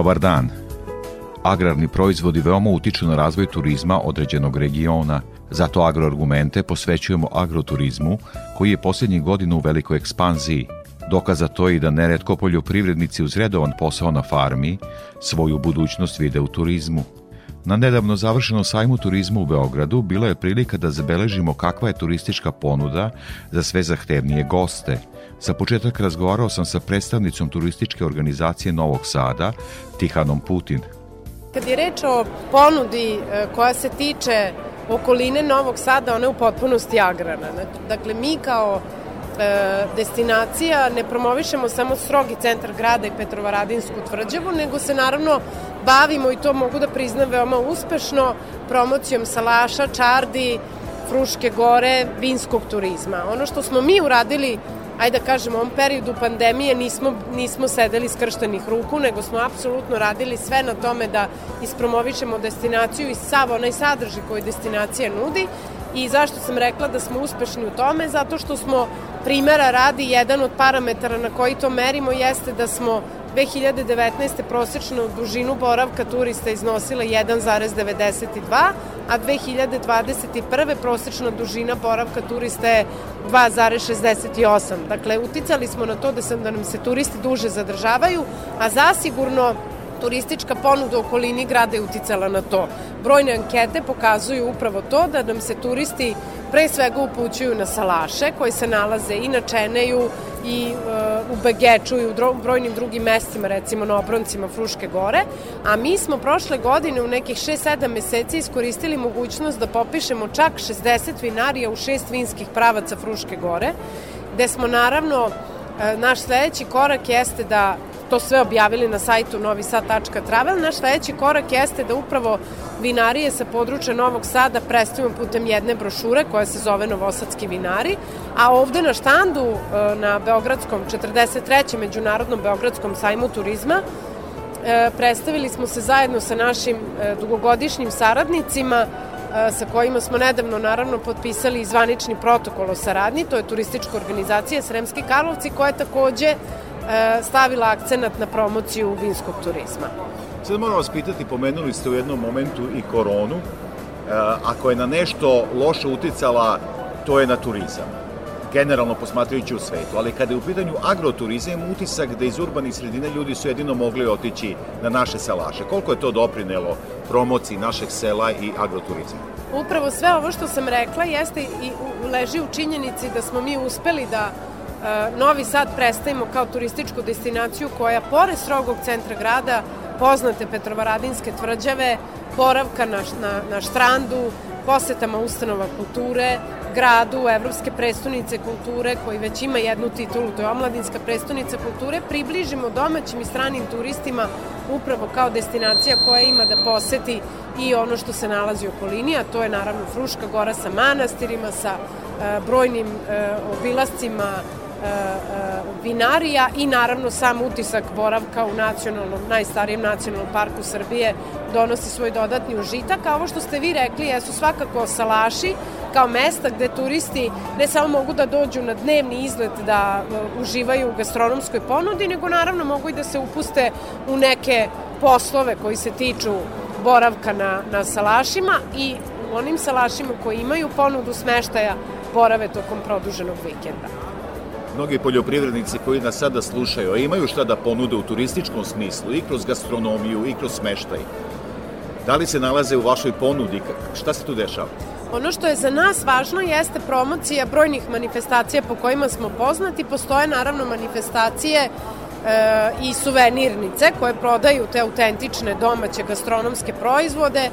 Dobar dan. Agrarni proizvodi veoma utiču na razvoj turizma određenog regiona, zato agroargumente posvećujemo agroturizmu, koji je posljednjih godina u velikoj ekspanziji. Dokaza to je i da neretko poljoprivrednici uz redovan posao na farmi svoju budućnost vide u turizmu. Na nedavno završenom sajmu turizma u Beogradu bila je prilika da zabeležimo kakva je turistička ponuda za sve zahtevnije goste – Za početak razgovarao sam sa predstavnicom turističke organizacije Novog Sada, Tihanom Putin. Kad je reč o ponudi e, koja se tiče okoline Novog Sada, ona je u potpunosti agrarna. Dakle, mi kao e, destinacija ne promovišemo samo strogi centar grada i Petrovaradinsku tvrđavu, nego se naravno bavimo i to mogu da priznam veoma uspešno promocijom salaša, čardi, Fruške gore, vinskog turizma. Ono što smo mi uradili ajde da kažem, u ovom periodu pandemije nismo, nismo sedeli skrštenih ruku, nego smo apsolutno radili sve na tome da ispromovišemo destinaciju i sav onaj sadržaj koji destinacija nudi i zašto sam rekla da smo uspešni u tome, zato što smo primera radi jedan od parametara na koji to merimo jeste da smo 2019. prosečnu dužinu boravka turista iznosila 1,92, a 2021. prosečna dužina boravka turista je 2,68. Dakle, uticali smo na to da, sam, da nam se turisti duže zadržavaju, a zasigurno turistička ponuda u okolini grada je uticala na to. Brojne ankete pokazuju upravo to da nam se turisti pre svega upućuju na salaše koji se nalaze i na Čeneju i uh, u Begeču i u brojnim drugim mestima, recimo na obroncima Fruške gore, a mi smo prošle godine u nekih 6-7 meseci iskoristili mogućnost da popišemo čak 60 vinarija u šest vinskih pravaca Fruške gore, gde smo naravno uh, naš sledeći korak jeste da to sve objavili na sajtu novisad.travel. Naš sledeći korak jeste da upravo vinarije sa područja Novog Sada predstavimo putem jedne brošure koja se zove Novosadski vinari, a ovde na štandu e, na Beogradskom 43. Međunarodnom Beogradskom sajmu turizma e, predstavili smo se zajedno sa našim e, dugogodišnjim saradnicima sa kojima smo nedavno naravno potpisali zvanični protokol o saradnji, to je turistička organizacija Sremski Karlovci koja takođe stavila akcenat na promociju vinskog turizma. Sad moram vas pitati, pomenuli ste u jednom momentu i koronu, ako je na nešto loše uticala, to je na turizam generalno posmatrajući u svetu, ali kada je u pitanju agroturizam, utisak da iz urbanih sredine ljudi su jedino mogli otići na naše salaše. Koliko je to doprinelo promociji našeg sela i agroturizma? Upravo sve ovo što sam rekla jeste i leži u činjenici da smo mi uspeli da e, Novi Sad predstavimo kao turističku destinaciju koja, pored strogog centra grada, poznate Petrovaradinske tvrđave, boravka na, na, na štrandu, posetama ustanova kulture, gradu Evropske prestonice kulture koji već ima jednu titulu, to je Omladinska prestonica kulture, približimo domaćim i stranim turistima upravo kao destinacija koja ima da poseti i ono što se nalazi u okolini, a to je naravno Fruška gora sa manastirima, sa e, brojnim e, obilascima E, e, vinarija i naravno sam utisak boravka u nacionalnom, najstarijem nacionalnom parku Srbije donosi svoj dodatni užitak, a ovo što ste vi rekli jesu svakako salaši kao mesta gde turisti ne samo mogu da dođu na dnevni izlet da e, uživaju u gastronomskoj ponudi, nego naravno mogu i da se upuste u neke poslove koji se tiču boravka na, na salašima i u onim salašima koji imaju ponudu smeštaja borave tokom produženog vikenda mnogi poljoprivrednici koji nas sada slušaju, a imaju šta da ponude u turističkom smislu, i kroz gastronomiju, i kroz smeštaj, da li se nalaze u vašoj ponudi? Šta se tu dešava? Ono što je za nas važno jeste promocija brojnih manifestacija po kojima smo poznati. Postoje naravno manifestacije i suvenirnice koje prodaju te autentične domaće gastronomske proizvode,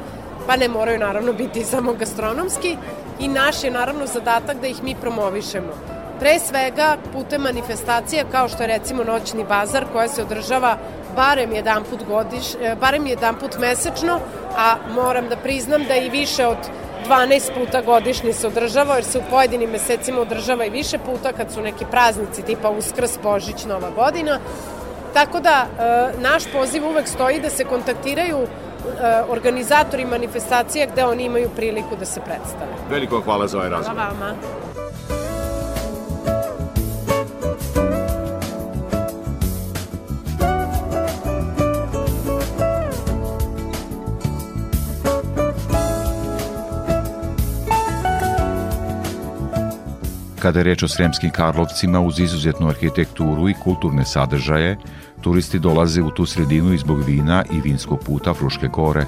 pa ne moraju naravno biti samo gastronomski i naš je naravno zadatak da ih mi promovišemo. Pre svega putem manifestacija kao što je recimo noćni bazar koja se održava barem jedan put godiš, e, barem jedan put mesečno, a moram da priznam da i više od 12 puta godišnji se održava, jer se u pojedinim mesecima održava i više puta kad su neki praznici tipa Uskrs, Božić, Nova godina. Tako da e, naš poziv uvek stoji da se kontaktiraju e, organizatori manifestacija gde oni imaju priliku da se predstave. Veliko hvala za ovaj razgovor. Hvala vama. Kada je reč o Sremskim Karlovcima, uz izuzetnu arhitekturu i kulturne sadržaje, turisti dolaze u tu sredinu i zbog vina i vinskog puta Fruške gore.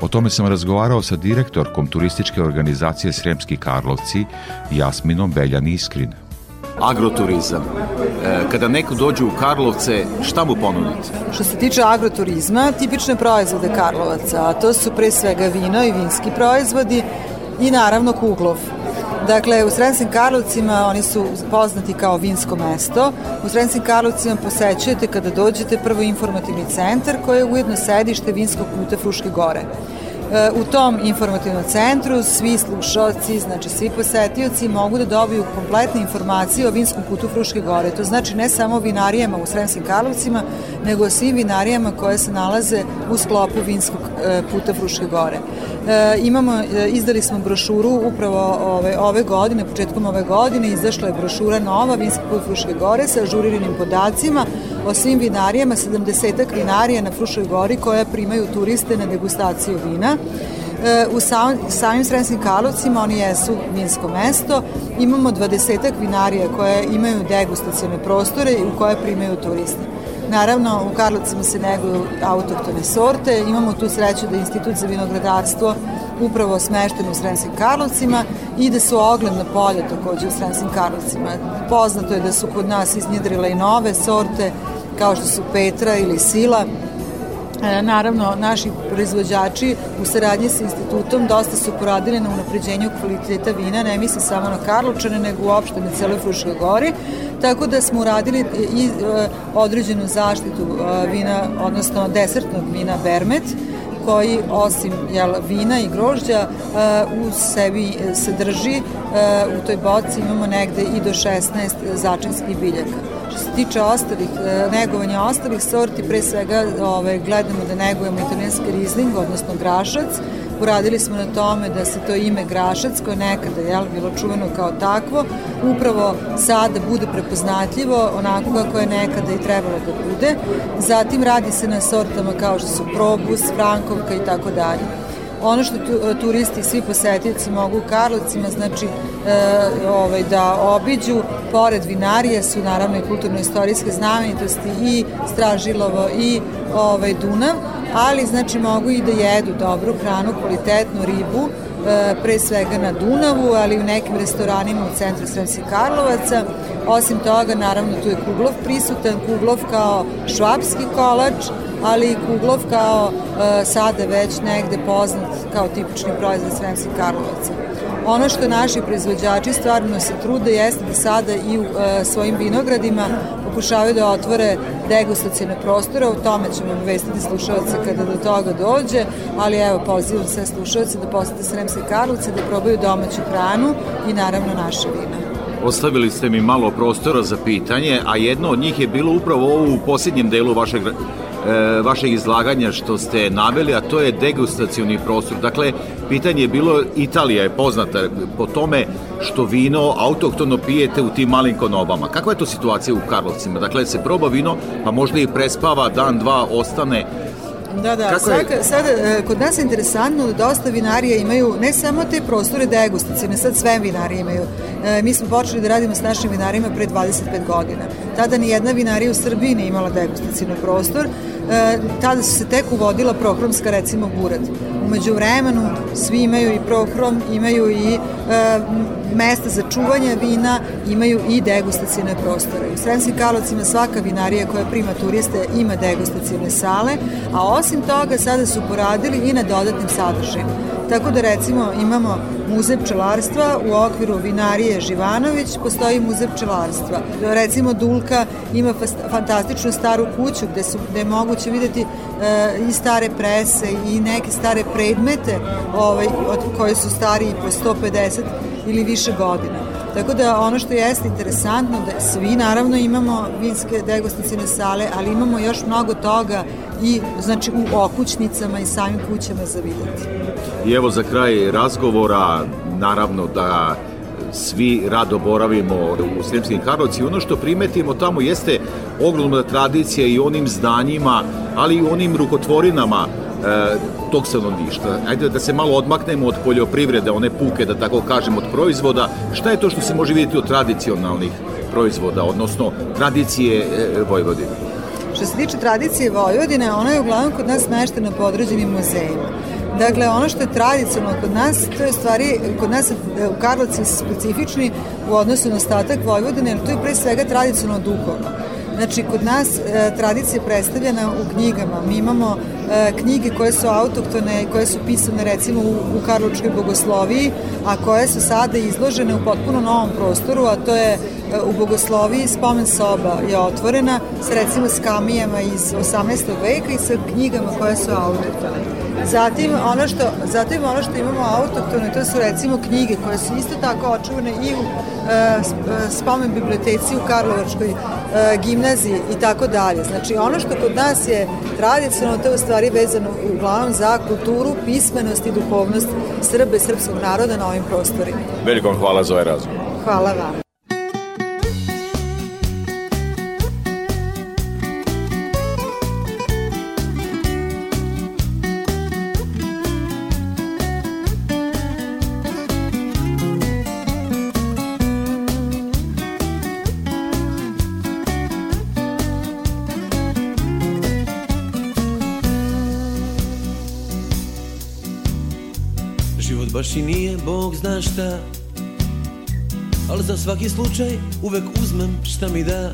O tome sam razgovarao sa direktorkom turističke organizacije Sremski Karlovci, Jasminom Beljan Iskrin. Agroturizam. E, kada neko dođe u Karlovce, šta mu ponudite? Što se tiče agroturizma, tipične proizvode Karlovaca, a to su pre svega vino i vinski proizvodi i naravno kuglov. Dakle, u Sremskim Karlovcima oni su poznati kao vinsko mesto. U Sremskim Karlovcima posećujete kada dođete prvo informativni centar koji je ujedno sedište vinskog puta Fruške gore. E, u tom informativnom centru svi slušalci, znači svi posetioci mogu da dobiju kompletne informacije o vinskom putu Fruške gore. To znači ne samo o vinarijama u Sremskim Karlovcima, nego o svim vinarijama koje se nalaze u sklopu vinskog e, puta Fruške gore. E, imamo, e, izdali smo brošuru upravo ove, ove godine, početkom ove godine, izašla je brošura nova Vinski put Fruške gore sa ažuriranim podacima o svim vinarijama, 70 vinarija na Fruškoj gori koja primaju turiste na degustaciju vina. E, u sam, samim Sremskim Karlovcima oni jesu vinsko mesto. Imamo 20 vinarija koje imaju degustacione prostore i u koje primaju turiste. Naravno, u Karlovcima se neguju autoktone sorte, imamo tu sreću da je Institut za vinogradarstvo upravo smešten u Sremskim Karlovcima i da su ogledna polja takođe u Sremskim Karlovcima. Poznato je da su kod nas iznjedrile i nove sorte, kao što su Petra ili Sila, naravno, naši proizvođači u saradnji sa institutom dosta su poradili na unapređenju kvaliteta vina, ne misli samo na Karlovčane, nego uopšte na celoj Fruškoj gori, tako da smo uradili i e, određenu zaštitu e, vina, odnosno desertnog vina Bermet, koji osim jel, vina i grožđa u sebi sadrži, u toj boci imamo negde i do 16 začinskih biljaka se tiče ostalih, e, negovanja ostalih sorti, pre svega ove, gledamo da negujemo italijanski rizling, odnosno grašac. Uradili smo na tome da se to ime grašac, koje nekada je bilo čuveno kao takvo, upravo sada bude prepoznatljivo onako kako je nekada i trebalo da bude. Zatim radi se na sortama kao što su probus, frankovka i tako dalje. Ono što tu, e, turisti, svi posetioci mogu u Karlovcima, znači e, ovaj, da obiđu, pored vinarije su naravno i kulturno-istorijske znamenitosti i Stražilovo i ovaj, Dunav, ali znači mogu i da jedu dobru hranu, kvalitetnu ribu, e, pre svega na Dunavu, ali i u nekim restoranima u centru Sremskih Karlovaca. Osim toga, naravno, tu je Kuglov prisutan, Kuglov kao švapski kolač, ali i Kuglov kao e, sada već negde poznat kao tipični proizvod Sremskih Karlovaca. Ono što naši proizvođači stvarno se trude jeste da sada i u e, svojim vinogradima pokušavaju da otvore degustacijne prostore, o tome ćemo obvestiti slušalce kada do toga dođe, ali evo pozivam sve slušalce da posete Sremske Karlovce, da probaju domaću hranu i naravno naše vina. Ostavili ste mi malo prostora za pitanje, a jedno od njih je bilo upravo ovo u posljednjem delu vašeg vašeg izlaganja što ste naveli, a to je degustacioni prostor. Dakle, pitanje je bilo, Italija je poznata po tome što vino autohtono pijete u tim malim konobama. Kakva je to situacija u Karlovcima? Dakle, se proba vino, pa možda i prespava, dan, dva, ostane, Da, da, Kako sad, je? sad e, kod nas je interesantno da dosta vinarija imaju ne samo te prostore degustacijne, sad sve vinarije imaju. E, mi smo počeli da radimo s našim vinarima pre 25 godina. Tada ni jedna vinarija u Srbiji nije imala degustacijno prostor, e, tada su se tek uvodila prohromska recimo burad. Umeđu vremenu svi imaju i prohrom, imaju i e, mesta za čuvanje vina, imaju i degustacijne prostore. U Sremskim Karlovcima svaka vinarija koja prima turiste ima degustacijne sale, a osim toga sada su poradili i na dodatnim sadržajima. Tako da recimo imamo muze pčelarstva, u okviru vinarije Živanović postoji muze pčelarstva. Recimo Dulka ima fantastičnu staru kuću gde, su, gde je moguće videti e, i stare prese i neke stare predmete ovaj, od koje su stariji po 150 ili više godina. Tako da ono što jeste interesantno da svi naravno imamo vinske degustacijne sale, ali imamo još mnogo toga i znači u okućnicama i samim kućama za videti. I evo za kraj razgovora, naravno da svi rado boravimo u Sremskim Karlovci. Ono što primetimo tamo jeste ogromna tradicija i onim zdanjima, ali i onim rukotvorinama tog stanovništva. Ajde da se malo odmaknemo od poljoprivrede, one puke, da tako kažem, od proizvoda. Šta je to što se može vidjeti od tradicionalnih proizvoda, odnosno tradicije e, Vojvodine? Što se tiče tradicije Vojvodine, ona je uglavnom kod nas smeštena po određenim muzejima. Dakle, ono što je tradicionalno kod nas, to je stvari, kod nas e, u Karlovci specifični u odnosu na ostatak Vojvodine, jer to je pre svega tradicionalno duhovno. Znači, kod nas e, tradicija je predstavljena u knjigama. Mi imamo e, knjige koje su autoktone, koje su pisane recimo u, u Karločkoj bogosloviji, a koje su sada izložene u potpuno novom prostoru, a to je e, u bogosloviji spomen soba je otvorena s recimo skamijama iz 18. veka i sa knjigama koje su autoktone. Zatim ono što, zatim ono što imamo autoktone, to su recimo knjige koje su isto tako očuvane i u e, e, spomen biblioteci u Karlovačkoj e, gimnaziji i tako dalje. Znači ono što kod nas je tradicionalno, to je u stvari vezano uglavnom za kulturu, pismenost i duhovnost Srbe i srpskog naroda na ovim prostorima. Veliko hvala za ovaj razgovor. Hvala vam. Nije Bog zna šta? Al za svaki slučaj uvek uzmem šta mi da.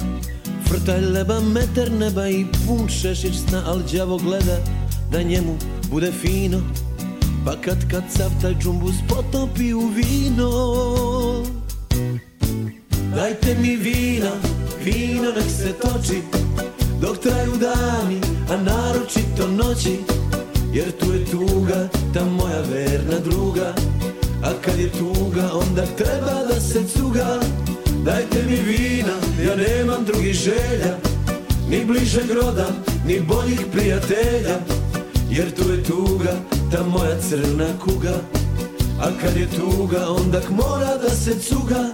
Frtalj leba, meter neba i pun šešić sna Al đavo gleda da njemu bude fino. Pa kad kad sav taj džumbus potopi u vino. Dajte mi vina, vino nek se toči Dok traju dani, a naročito noći. Jer tu je tuga, ta moja verna druga A kad je tuga, onda treba da se cuga. Dajte mi vina, ja nemam drugih želja Ni bližeg roda, ni boljih prijatelja. Jer tu je tuga, ta moja crna kuga. A kad je tuga, onda mora da se cuga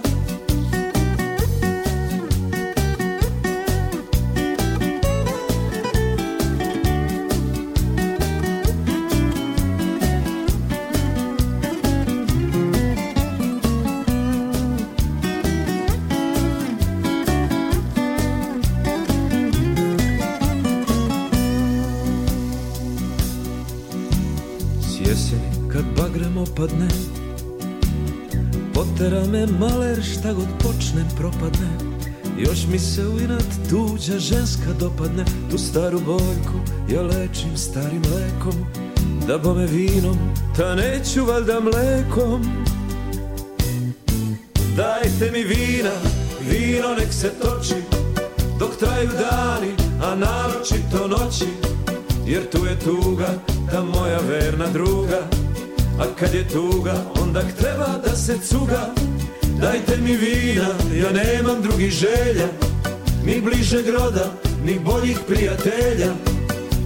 šta god počne propadne. Još mi se u inat tuđa ženska dopadne. Tu staru bojku ja lečim starim lekom. Da bome vinom, ta neću valjda mlekom. Dajte mi vina, vino nek se toči. Dok traju dani, a naročito noći. Jer tu je tuga, ta moja verna druga. A kad je tuga, onda treba da se cuga Dajte mi vina, ja nemam drugih želja Ni bližeg roda, ni boljih prijatelja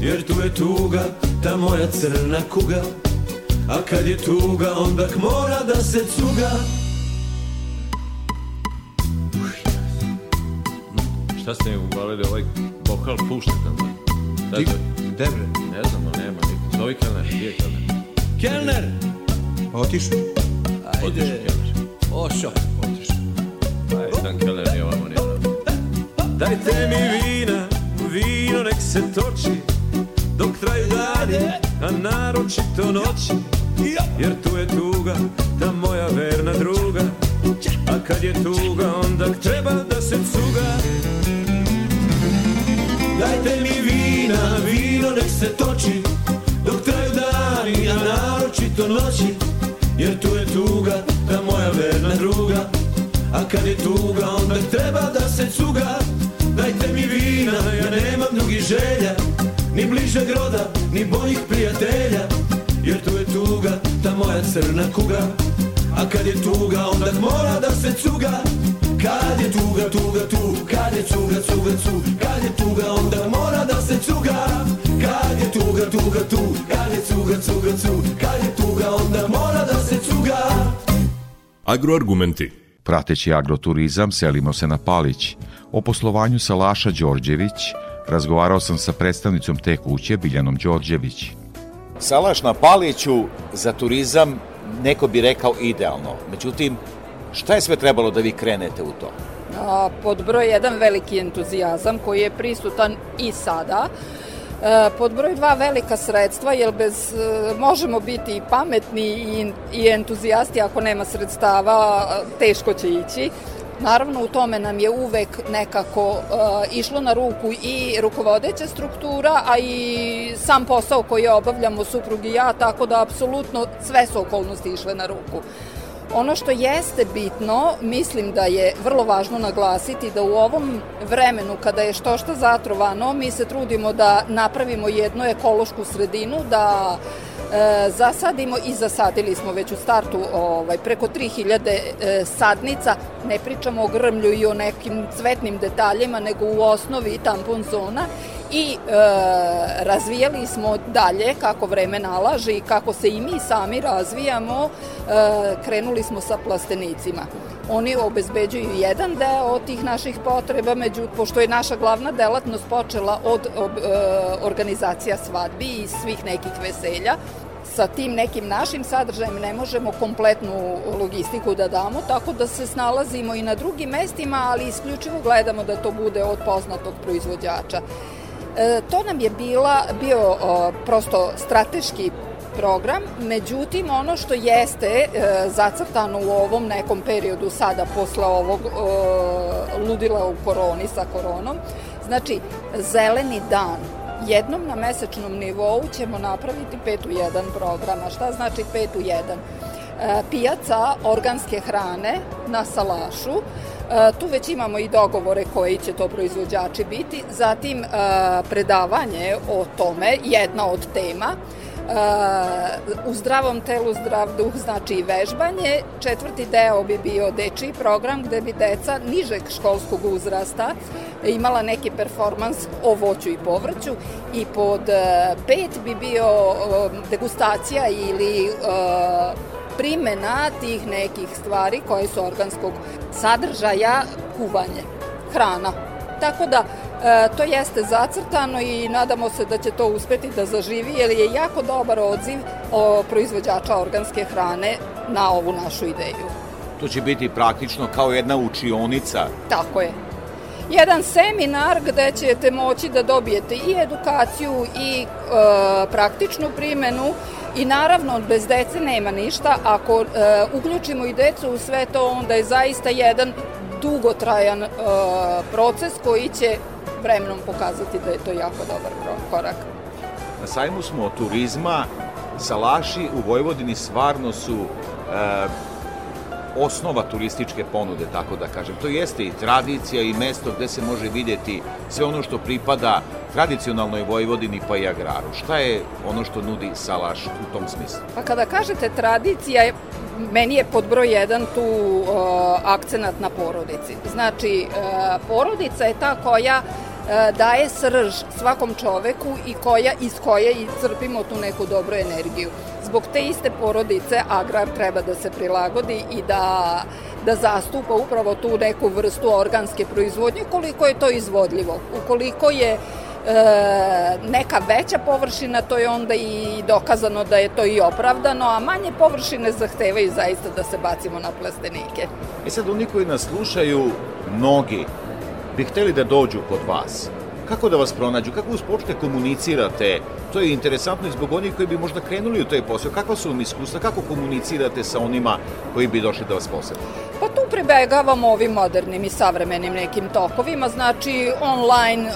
Jer tu je tuga, ta moja crna kuga A kad je tuga, onda mora da se cuga Šta ste mi uvalili ovaj vokal pušta tamo? Ti, gde bre? Ne znam, no nema niko. Zovi Kelner, gdje je Kelner? Kelner! Otišao. Otišao Kelner. Ajde, Dan Kelner nije ovamo nije. Dajte mi vina, vino nek se toči Dok traju dani, a naročito noći Jer tu je tuga, ta moja verna druga. A kad je tuga, onda treba da se cuga. Dajte mi vina, vino nek se toči Dok traju dani, a naročito noći Jer tu je tuga, ta moja verna druga A kad je tuga, onda treba da se cuga. Dajte mi vina, ja nemam drugih želja Ni bližeg roda, ni boljih prijatelja Jer tu je tuga, ta moja crna kuga. A kad je tuga, onda mora da se cuga. Kad je tuga, tuga, tu Kad je cuga, cuga, cu Kad je tuga, onda mora da se cuga. Kad je tuga, tuga, tu Kad je cuga, cuga, cu Kad je tuga, onda mora da se cuga Agroargumenti Prateći agroturizam, selimo se na Palić. O poslovanju Salaša Đorđević razgovarao sam sa predstavnicom te kuće, Biljanom Đorđević. Salaš na Paliću za turizam neko bi rekao idealno. Međutim, šta je sve trebalo da vi krenete u to? A, pod broj jedan veliki entuzijazam koji je prisutan i sada. E, pod broj dva velika sredstva, jer bez, e, možemo biti i pametni i, i entuzijasti ako nema sredstava, teško će ići. Naravno, u tome nam je uvek nekako uh, išlo na ruku i rukovodeća struktura, a i sam posao koji obavljamo suprug i ja, tako da apsolutno sve su okolnosti išle na ruku. Ono što jeste bitno, mislim da je vrlo važno naglasiti da u ovom vremenu kada je što što zatrovano, mi se trudimo da napravimo jednu ekološku sredinu, da e, zasadimo i zasadili smo već u startu ovaj, preko 3000 e, sadnica, ne pričamo o grmlju i o nekim cvetnim detaljima, nego u osnovi tampon zona i e, razvijali smo dalje kako vreme nalaže i kako se i mi sami razvijamo, e, krenuli smo sa plastenicima. Oni obezbeđuju jedan deo tih naših potreba, međutim, pošto je naša glavna delatnost počela od ob, e, organizacija svadbi i svih nekih veselja, sa tim nekim našim sadržajem ne možemo kompletnu logistiku da damo, tako da se snalazimo i na drugim mestima, ali isključivo gledamo da to bude od poznatog proizvođača. E, to nam je bila, bio prosto strateški program, međutim ono što jeste e, zacrtano u ovom nekom periodu sada posle ovog ludila u koroni sa koronom, znači zeleni dan jednom na mesečnom nivou ćemo napraviti 5 u 1 programa. Šta znači 5 u 1? E, pijaca organske hrane na Salašu, tu već imamo i dogovore koji će to proizvođači biti. Zatim e, predavanje o tome, jedna od tema. Uh, u zdravom telu zdrav duh znači i vežbanje. Četvrti deo bi bio dečiji program gde bi deca nižeg školskog uzrasta imala neki performans o voću i povrću i pod pet bi bio degustacija ili primena tih nekih stvari koje su organskog sadržaja kuvanje, hrana. Tako da e, to jeste zacrtano i nadamo se da će to uspeti da zaživi jer je jako dobar odziv o proizvođača organske hrane na ovu našu ideju. To će biti praktično kao jedna učionica. Tako je. Jedan seminar gde ćete moći da dobijete i edukaciju i e, praktičnu primenu I naravno, bez dece nema ništa. Ako e, uključimo i decu u sve to, onda je zaista jedan dugotrajan e, proces koji će vremenom pokazati da je to jako dobar korak. Na sajmu smo turizma, salaši u Vojvodini stvarno su e, osnova turističke ponude, tako da kažem. To jeste i tradicija i mesto gde se može videti sve ono što pripada tradicionalnoj Vojvodini pa i agraru. Šta je ono što nudi Salaš u tom smislu? Pa kada kažete tradicija, meni je pod broj jedan tu uh, akcenat na porodici. Znači, uh, porodica je ta koja uh, daje srž svakom čoveku i koja iz koje i crpimo tu neku dobru energiju. Zbog te iste porodice agrar treba da se prilagodi i da, da zastupa upravo tu neku vrstu organske proizvodnje koliko je to izvodljivo. Ukoliko je e, neka veća površina, to je onda i dokazano da je to i opravdano, a manje površine zahtevaju zaista da se bacimo na plastenike. E sad, oni koji nas slušaju, mnogi, bi hteli da dođu kod vas. Kako da vas pronađu? Kako uopšte komunicirate? To je interesantno i zbog onih koji bi možda krenuli u taj posao. Kakva su vam iskustva? Kako komunicirate sa onima koji bi došli da vas posete? Pa tu pribegavamo ovim modernim i savremenim nekim tokovima, znači online, uh,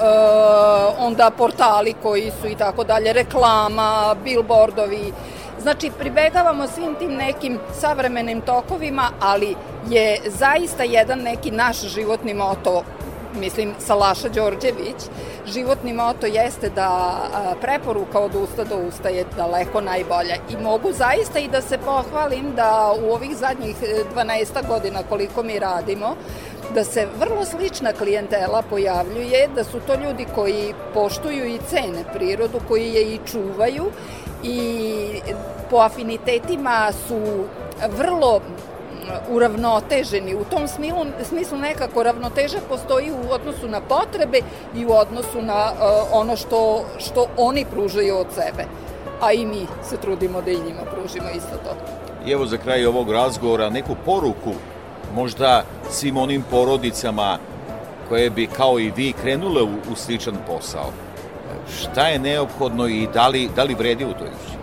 onda portali koji su i tako dalje, reklama, billboardovi, Znači, pribegavamo svim tim nekim savremenim tokovima, ali je zaista jedan neki naš životni moto mislim Salaša Đorđević, životni moto jeste da preporuka od usta do usta je daleko najbolja. I mogu zaista i da se pohvalim da u ovih zadnjih 12 godina koliko mi radimo, da se vrlo slična klijentela pojavljuje, da su to ljudi koji poštuju i cene prirodu, koji je i čuvaju i po afinitetima su vrlo uravnoteženi. U tom smislu, smislu nekako ravnoteža postoji u odnosu na potrebe i u odnosu na uh, ono što, što oni pružaju od sebe. A i mi se trudimo da i njima pružimo isto to. I evo za kraj ovog razgovora neku poruku možda svim onim porodicama koje bi kao i vi krenule u, u sličan posao. Šta je neophodno i da li, da li vredi u to ići?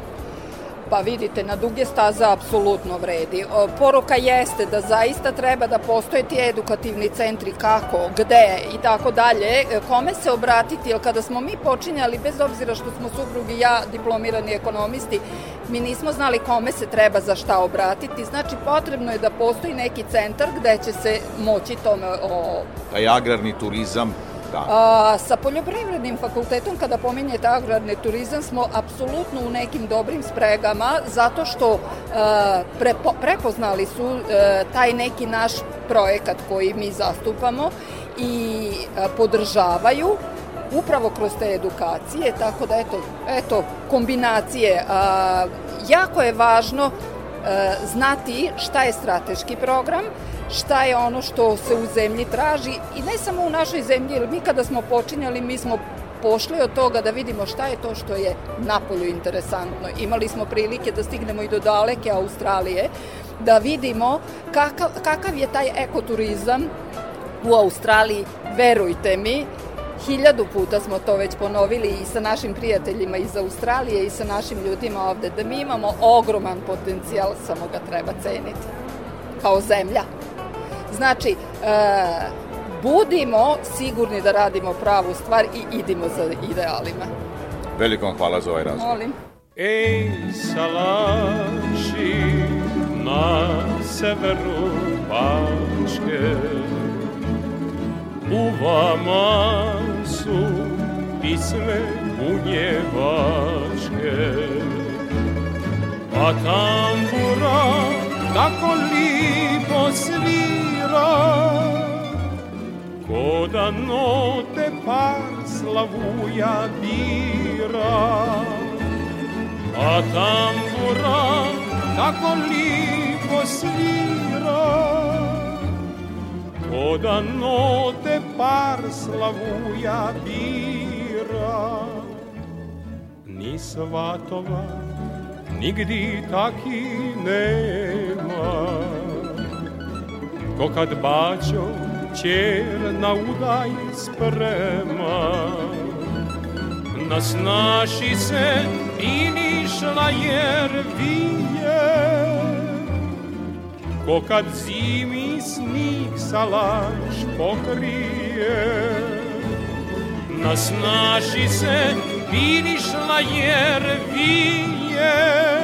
Pa vidite, na duge staze apsolutno vredi. Poruka jeste da zaista treba da postoje ti edukativni centri kako, gde i tako dalje, kome se obratiti, jer kada smo mi počinjali, bez obzira što smo suprugi i ja diplomirani ekonomisti, mi nismo znali kome se treba za šta obratiti, znači potrebno je da postoji neki centar gde će se moći tome o... Taj agrarni turizam Da. A, sa poljoprivrednim fakultetom, kada pominjete agrarni turizam, smo apsolutno u nekim dobrim spregama, zato što a, prepo, prepoznali su a, taj neki naš projekat koji mi zastupamo i a, podržavaju upravo kroz te edukacije, tako da eto, eto kombinacije. A, jako je važno a, znati šta je strateški program, šta je ono što se u zemlji traži i ne samo u našoj zemlji, jer mi kada smo počinjali, mi smo pošli od toga da vidimo šta je to što je napolju interesantno. Imali smo prilike da stignemo i do daleke Australije, da vidimo kakav, kakav je taj ekoturizam u Australiji, verujte mi, hiljadu puta smo to već ponovili i sa našim prijateljima iz Australije i sa našim ljudima ovde, da mi imamo ogroman potencijal, samo ga treba ceniti kao zemlja. Znači, e, budimo sigurni da radimo pravu stvar i idimo za idealima. Veliko vam hvala za ovaj razgovor. Molim. Ej, salaši na severu Bačke, u vama su pisme bunjevačke, a tambura tako lipo svira, ko da note par slavuja bira. A tambura tako lipo svira, ko da note par slavuja bira. Ni svatova, nigdi taki nema, ko kad bađo čer na udaj sprema. Nas naši se i nišla jer vije, ko kad zimi snig salaš pokrije. Nas naši se vinišla jer vije,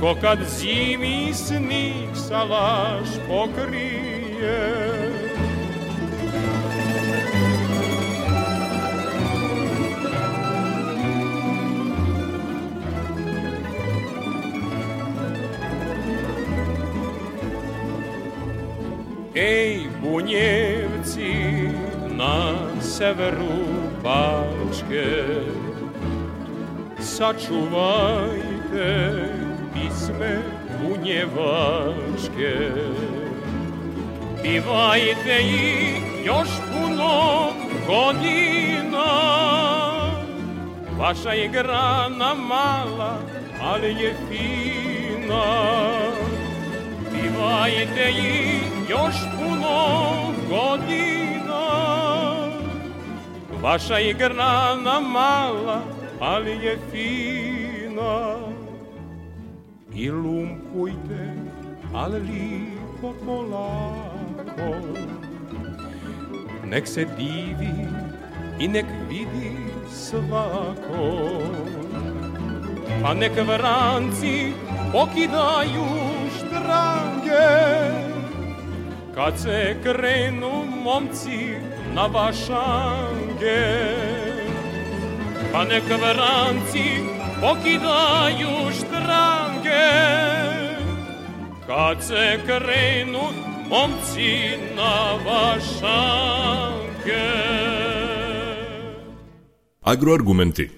ko kad zimi snig salaš pokrije. Ej, bunjevci na severu Bačke, sačuvajte pisme bunjevačke. Pivajte ih još puno godina, vaša je grana mala, ali je fina. Pivajte ih još puno godina, Vaša igrana mala, ali je fina. I lumpujte, ali lipo polako. Nek se divi i nek vidi svako. Pa nek vranci pokidaju štrange Kad se krenu momci na vašange Pa nek vranci pokidaju Kad se krenu momci na vašange Agroargumenti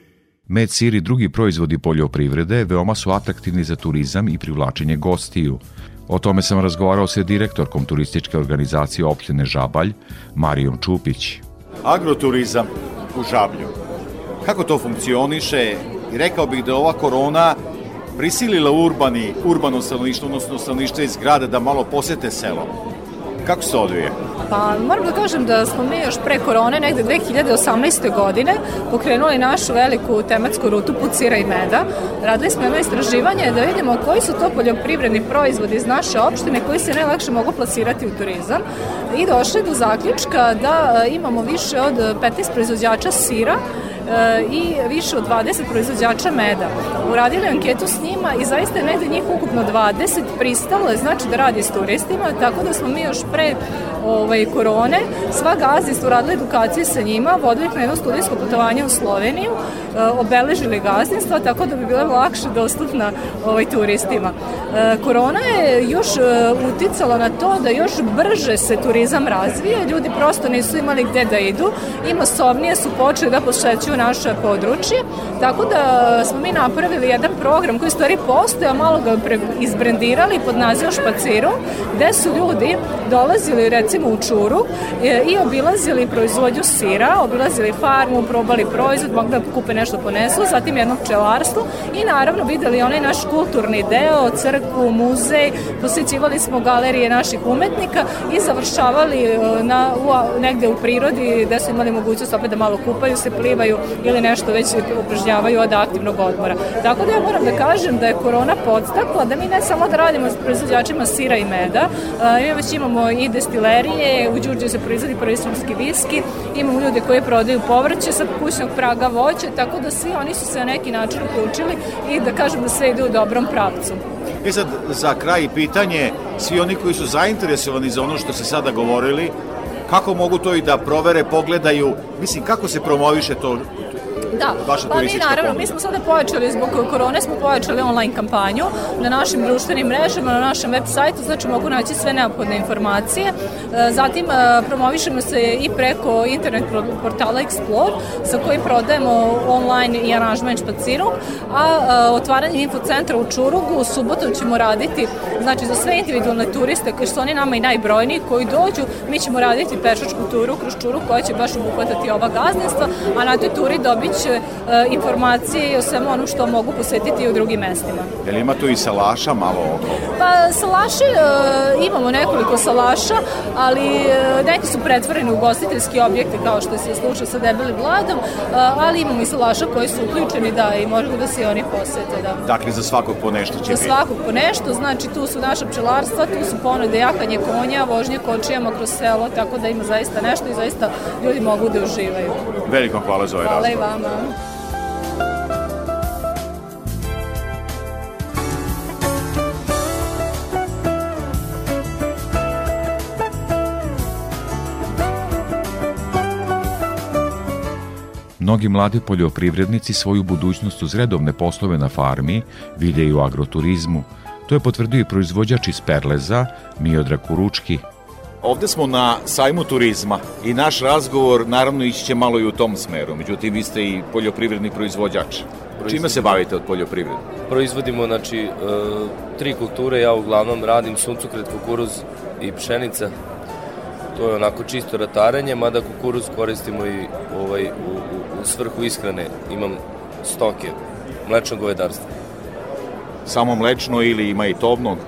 Med, sir i drugi proizvodi poljoprivrede veoma su atraktivni za turizam i privlačenje gostiju. O tome sam razgovarao sa direktorkom turističke organizacije opštine Žabalj, Marijom Čupić. Agroturizam u Žablju. Kako to funkcioniše? I rekao bih da ova korona prisilila urbani, urbano stanovništvo, odnosno stanovništvo iz grada da malo posete selo. Kako se odvije? Pa moram da kažem da smo mi još pre korone, negde 2018. godine, pokrenuli našu veliku tematsku rutu put sira i meda. Radili smo jedno istraživanje da vidimo koji su to poljoprivredni proizvodi iz naše opštine koji se najlakše mogu plasirati u turizam i došli do zaključka da e, imamo više od 15 proizvođača sira i više od 20 proizvođača meda. Uradili anketu s njima i zaista je negde njih ukupno 20 pristalo je znači da radi s turistima, tako da smo mi još pre ovaj, korone sva gazdinstva uradili edukacije sa njima, vodili ih na jedno studijsko putovanje u Sloveniju, e, obeležili gazdinstva tako da bi bile lakše dostupna ovaj, turistima. E, korona je još e, uticala na to da još brže se turizam razvije, ljudi prosto nisu imali gde da idu i masovnije su počeli da posvećuju naše područje, tako da smo mi napravili jedan program koji stvari postoje, a malo ga izbrendirali pod nazivom Špaciru, gde su ljudi dolazili recimo u Čuru e, i obilazili proizvodnju sira, obilazili farmu, probali proizvod, mogli da kupe nešto ponesu, zatim jedno pčelarstvo i naravno videli onaj naš kulturni deo, crkvu, muzej, posjećivali smo galerije naših umetnika i završavali e, na, u, negde u prirodi gde su imali mogućnost opet da malo kupaju se, plivaju ili nešto već upražnjavaju od aktivnog odmora. Tako da ja moram da kažem da je korona podstakla da mi ne samo da radimo s proizvođačima sira i meda, mi već imamo i destilerije, u Đurđe se proizvodi prvi srpski viski, imamo ljude koji prodaju povrće sa kućnog praga voće, tako da svi oni su se na neki način uključili i da kažem da sve ide u dobrom pravcu. E sad, za kraj pitanje, svi oni koji su zainteresovani za ono što se sada govorili, kako mogu to i da provere, pogledaju, mislim, kako se promoviše to Da, vaša pa mi turistička naravno, ponuda? mi smo sada pojačali zbog korone, smo pojačali online kampanju na našim društvenim mrežama, na našem web sajtu, znači mogu naći sve neophodne informacije. E, Zatim e, promovišemo se i preko internet portala Explore, sa kojim prodajemo online i aranžman špacirog, a e, otvaranje infocentra u Čurugu u subotom ćemo raditi, znači za sve individualne turiste, koji su oni nama i najbrojniji, koji dođu, mi ćemo raditi pešačku turu kroz Čurug koja će baš obuhvatati ova gazdinstva, a na toj turi dobit će e, informacije o svemu onom što mogu posetiti i u drugim mestima. Jel ima tu i salaša malo oko? Pa salaše, e, imamo nekoliko salaša, ali e, neki su pretvoreni u gostiteljski objekte kao što se slučaj sa debelim vladom, ali imamo i salaša koji su uključeni da i možemo da se i oni posete. Da. Dakle, za svakog po nešto će Za biti. svakog po nešto, znači tu su naša pčelarstva, tu su ponude jahanje konja, vožnje kočijama kroz selo, tako da ima zaista nešto i zaista ljudi mogu da uživaju. Veliko hvala za ovaj Hvala i razgovor. vama. Mnogi mladi poljoprivrednici svoju budućnost uz redovne poslove na farmi vide i u agroturizmu. To je potvrdio i proizvođač iz Perleza, Miodrag Kuručki. Ovde smo na sajmu turizma i naš razgovor naravno ići će malo i u tom smeru. Međutim, vi ste i poljoprivredni proizvođač. Čime se bavite od poljoprivrede? Proizvodimo, znači, e, tri kulture, ja uglavnom radim suncokret, kukuruz i pšenica. To je onako čisto ratarenje, mada kukuruz koristimo i ovaj, u, u, u svrhu ishrane. Imam stoke, mlečno govedarstvo. Samo mlečno ili ima i tovnog?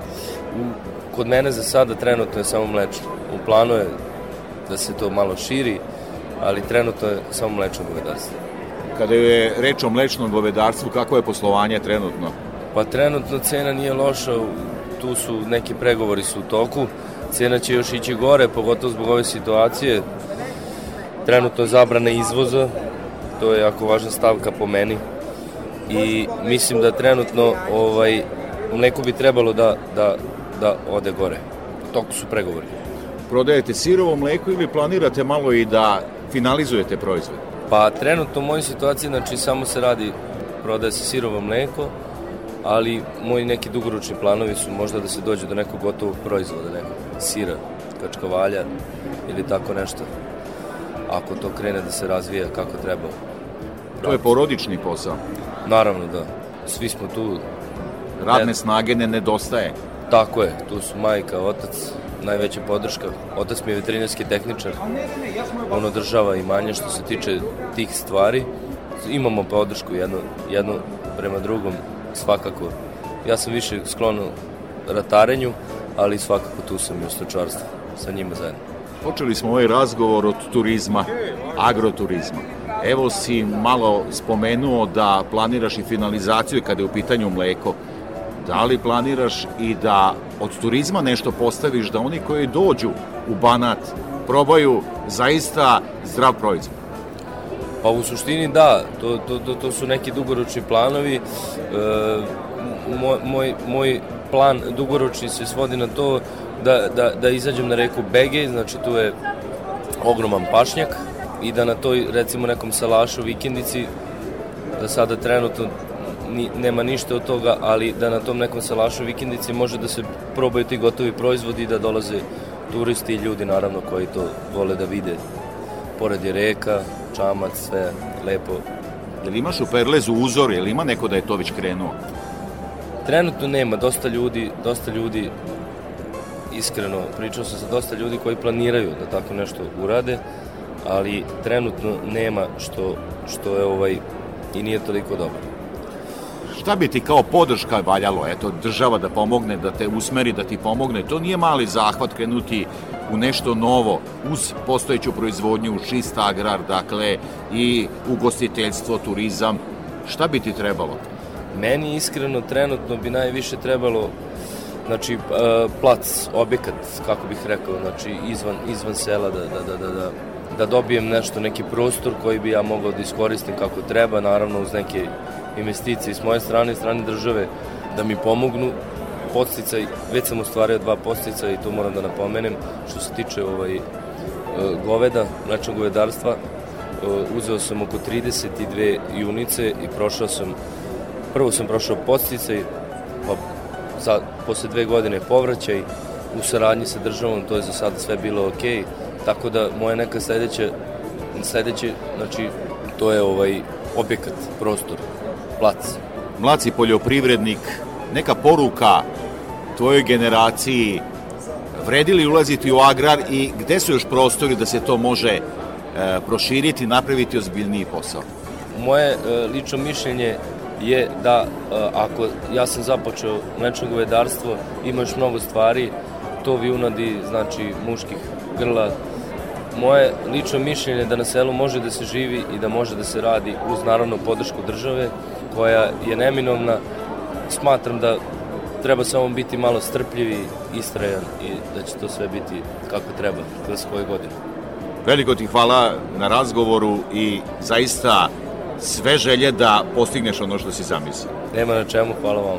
Kod mene za sada trenutno je samo mlečno. U planu je da se to malo širi ali trenutno je samo mlečno govedarstvo. Kada je reč o mlečnom govedarstvu, kako je poslovanje trenutno? Pa trenutno cena nije loša, tu su neki pregovori su u toku, cena će još ići gore, pogotovo zbog ove situacije. Trenutno je zabrana izvoza, to je jako važna stavka po meni i mislim da trenutno ovaj, mleko bi trebalo da, da, da ode gore. U toku su pregovori. Prodajete sirovo mleko ili planirate malo i da finalizujete proizvod? Pa trenutno u mojoj situaciji, znači samo se radi, prodaje se sirovo mleko, ali moji neki dugoročni planovi su možda da se dođe do nekog gotovog proizvoda, nekog sira, kačkavalja ili tako nešto. Ako to krene da se razvija kako treba. To je porodični posao. Naravno da. Svi smo tu. Radne snage ne nedostaje. Tako je, tu su majka, otac, najveća podrška. Otac mi je veterinarski tehničar. On održava imanje što se tiče tih stvari. Imamo podršku jedno, jedno prema drugom, svakako. Ja sam više sklon ratarenju, ali svakako tu sam i u stočarstvu sa njima zajedno. Počeli smo ovaj razgovor od turizma, agroturizma. Evo si malo spomenuo da planiraš i finalizaciju kada je u pitanju mleko. Da li planiraš i da od turizma nešto postaviš, da oni koji dođu u Banat probaju zaista zdrav proizvod? Pa u suštini da, to, to, to, to su neki dugoročni planovi. E, moj, moj, moj plan dugoročni se svodi na to da, da, da izađem na reku Bege, znači tu je ogroman pašnjak i da na toj recimo nekom salašu vikendici da sada trenutno ni, nema ništa od toga, ali da na tom nekom salašu vikendici može da se probaju ti gotovi proizvodi i da dolaze turisti i ljudi naravno koji to vole da vide. Pored je reka, čamac, sve lepo. Jel imaš u Perlezu uzor, jel ima neko da je to već krenuo? Trenutno nema, dosta ljudi, dosta ljudi iskreno, pričao sam sa dosta ljudi koji planiraju da tako nešto urade, ali trenutno nema što, što je ovaj i nije toliko dobro. Šta bi ti kao podrška valjalo? Eto, država da pomogne, da te usmeri, da ti pomogne. To nije mali zahvat krenuti u nešto novo, uz postojeću proizvodnju, čist agrar, dakle, i ugostiteljstvo, turizam. Šta bi ti trebalo? Meni iskreno trenutno bi najviše trebalo znači plac, objekat, kako bih rekao, znači izvan, izvan sela da, da, da, da, da da dobijem nešto, neki prostor koji bi ja mogao da iskoristim kako treba, naravno uz neke investicije s moje strane i strane države da mi pomognu. Posticaj, već sam ostvario dva postica i to moram da napomenem što se tiče ovaj, goveda, mlečnog govedarstva uzeo sam oko 32 junice i prošao sam prvo sam prošao posticaj pa za, posle dve godine povraćaj u saradnji sa državom, to je za sada sve bilo okay Tako da moja neka sledeća, sledeće, znači, to je ovaj objekat, prostor, plac. Mlaci poljoprivrednik, neka poruka tvojoj generaciji, vredi li ulaziti u agrar i gde su još prostori da se to može e, proširiti, napraviti ozbiljniji posao? Moje e, lično mišljenje je da e, ako ja sam započeo mlečno govedarstvo, ima još mnogo stvari, to vijunadi, znači muških grla, Moje lično mišljenje da na selu može da se živi i da može da se radi uz naravno podršku države koja je neminovna. Smatram da treba samo biti malo strpljivi, istrajan i da će to sve biti kako treba kroz koje godine. Veliko ti hvala na razgovoru i zaista sve želje da postigneš ono što si zamislio. Nema na čemu, hvala vam.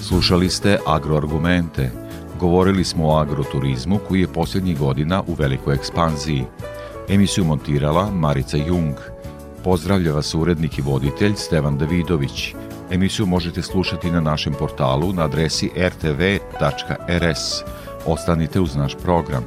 Slušali ste Agroargumente. Govorili smo o agroturizmu koji je posljednjih godina u velikoj ekspanziji. Emisiju montirala Marica Jung. Pozdravlja vas urednik i voditelj Stevan Davidović. Emisiju možete slušati na našem portalu na adresi rtv.rs. Ostanite uz naš program.